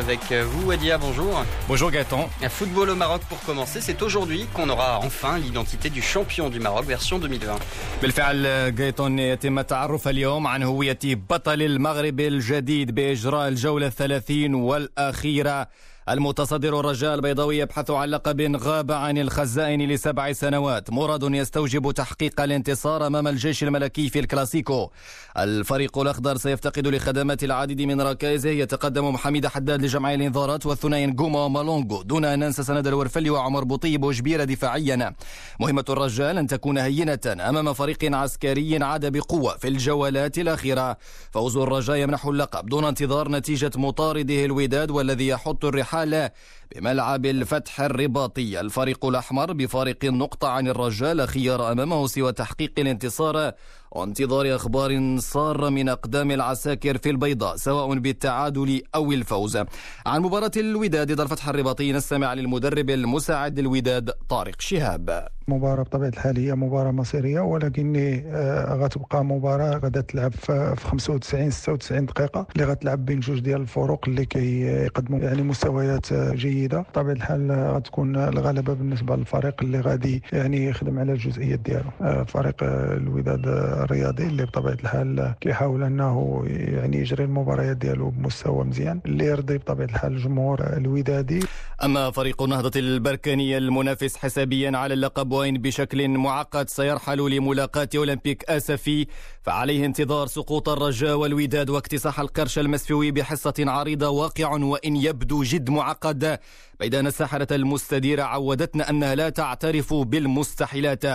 avec vous, Wadia. Bonjour. Bonjour Gaëtan. Un football au Maroc pour commencer. C'est aujourd'hui qu'on aura enfin l'identité du champion du Maroc version 2020. بالفعل جايتون يتم التعرف اليوم عن هوية بطل المغرب الجديد بإجراء الجولة الثلاثين والأخيرة المتصدر الرجاء البيضاوي يبحث عن لقب غاب عن الخزائن لسبع سنوات. مراد يستوجب تحقيق الانتصار أمام الجيش الملكي في الكلاسيكو. الفريق الأخضر سيفتقد لخدمات العديد من ركائزه. يتقدم محمد حداد لجمع الإنذارات والثنائي نجوما ومالونجو دون أن ننسى سند الورفلي وعمر بوطيب وجبير دفاعيا. مهمة الرجال أن تكون هينة أمام فريق عسكري عاد بقوة في الجولات الأخيرة. فوز الرجاء يمنح اللقب. دون انتظار نتيجة مطارده الوداد والذي يحط الرحال الحالة بملعب الفتح الرباطي. الفريق الأحمر بفارق النقطة عن الرجال خيار أمامه سوى تحقيق الانتصار وانتظار أخبار سارة من أقدام العساكر في البيضاء سواء بالتعادل أو الفوز. عن مباراة الوداد ضد الفتح الرباطي نستمع للمدرب المساعد للوداد طارق شهاب. مباراة بطبيعة الحال هي مباراة مصيرية ولكن آه، غتبقى مباراة غادا تلعب في 95 96 دقيقة اللي غتلعب بين جوج ديال الفرق اللي كيقدموا يعني مستويات آه، جيدة. بطبيعة الحال آه، غتكون الغلبة بالنسبة للفريق اللي غادي يعني يخدم على الجزئيات ديالو. فريق الوداد الرياضي اللي بطبيعة الحال كيحاول أنه يعني يجري المباريات ديالو بمستوى مزيان اللي يرضي بطبيعة الحال الجمهور الودادي. أما فريق نهضة البركانية المنافس حسابيا على اللقب وين بشكل معقد سيرحل لملاقاة أولمبيك آسفي فعليه انتظار سقوط الرجاء والوداد واكتساح القرش المسفوي بحصة عريضة واقع وإن يبدو جد معقد. بيد أن الساحرة المستديرة عودتنا أنها لا تعترف بالمستحيلات.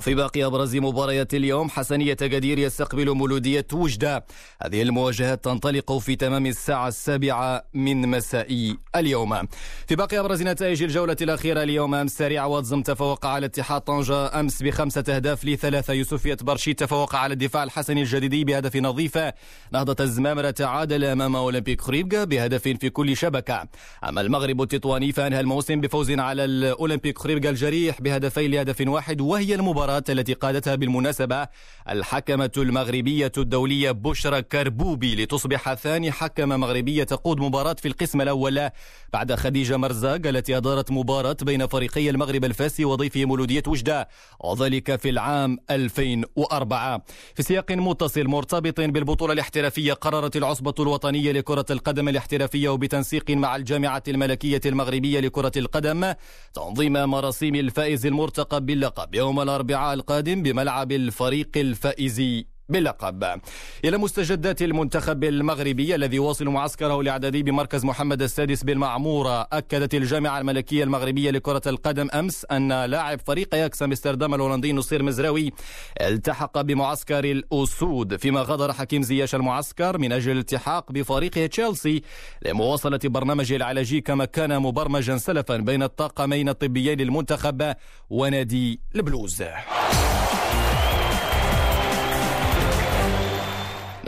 في باقي أبرز مباريات اليوم حسنية قدير يستقبل مولودية وجدة. هذه المواجهات تنطلق في تمام الساعة السابعة من مساء اليوم. في باقي أبرز نتائج الجولة الأخيرة اليوم أمس سريع واتزم تفوق على اتحاد طنجة أمس بخمسة أهداف لثلاثة يوسفية برشيد تفوق على الدفاع الحسني الجديدي بهدف نظيفة نهضة الزمامرة تعادل أمام أولمبيك خريبكا بهدف في كل شبكة. أما المغرب التطواني فأنهى الموسم بفوز على الأولمبيك خريبكا الجريح بهدفين لهدف واحد وهي المباراة التي قادتها بالمناسبة الحكمة المغربية الدولية بشرى كربوبي لتصبح ثاني حكمة مغربية تقود مباراة في القسم الأول. بعد خديجة مرزاق التي أدارت مباراة بين فريقي المغرب الفاسي وضيفه مولودية وجدة. وذلك في العام 2004 في سياق متصل مرتبط بالبطولة الاحترافية قررت العصبة الوطنية لكرة القدم الاحترافية وبتنسيق مع الجامعة الملكية المغربية لكرة القدم تنظيم مراسيم الفائز المرتقب باللقب يوم الأربعاء القادم بملعب الفريق الفائز باللقب إلى مستجدات المنتخب المغربي الذي يواصل معسكره الإعدادي بمركز محمد السادس بالمعمورة أكدت الجامعة الملكية المغربية لكرة القدم أمس أن لاعب فريق ياكس أمستردام الهولندي نصير مزراوي التحق بمعسكر الأسود فيما غادر حكيم زياش المعسكر من أجل الالتحاق بفريق تشيلسي لمواصلة برنامجه العلاجي كما كان مبرمجا سلفا بين الطاقمين الطبيين للمنتخب ونادي البلوز.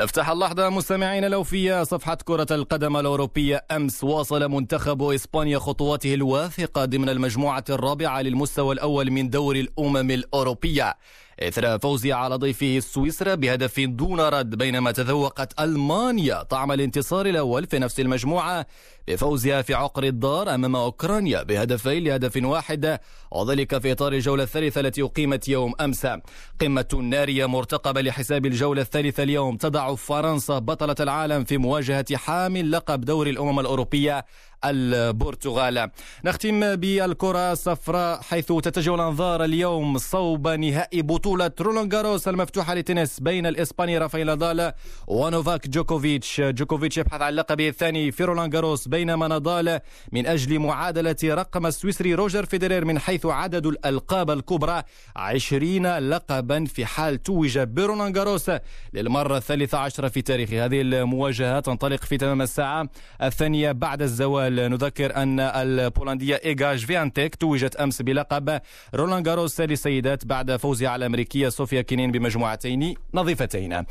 نفتح اللحظة مستمعين الأوفياء صفحة كرة القدم الأوروبية أمس واصل منتخب إسبانيا خطواته الواثقة ضمن المجموعة الرابعة للمستوى الأول من دور الأمم الأوروبية. إثر فوزها على ضيفه سويسرا بهدف دون رد بينما تذوقت ألمانيا طعم الانتصار الأول في نفس المجموعة بفوزها في عقر الدار أمام أوكرانيا بهدفين لهدف واحد وذلك في إطار الجولة الثالثة التي أقيمت يوم أمس. قمة نارية مرتقبة لحساب الجولة الثالثة اليوم تضع فرنسا بطلة العالم في مواجهة حامل لقب دوري الأمم الأوروبية البرتغال. نختم بالكرة الصفراء حيث تتجه الأنظار اليوم صوب نهائي بطولة رولان جاروس المفتوحة للتنس بين الإسباني رافائيل نادال ونوفاك جوكوفيتش. جوكوفيتش يبحث عن لقبه الثاني في رولان جاروس بينما نادال من أجل معادلة رقم السويسري روجر فيدرير من حيث عدد الألقاب الكبرى عشرين لقبا في حال توج برولان جاروس للمرة الثالثة عشرة في تاريخ هذه المواجهة. تنطلق في تمام الساعة الثانية بعد الزوال. نذكر أن البولندية إيجا شفيانتيك توجت أمس بلقب رولان جاروس للسيدات بعد فوزها على الأمريكية صوفيا كينين بمجموعتين نظيفتين.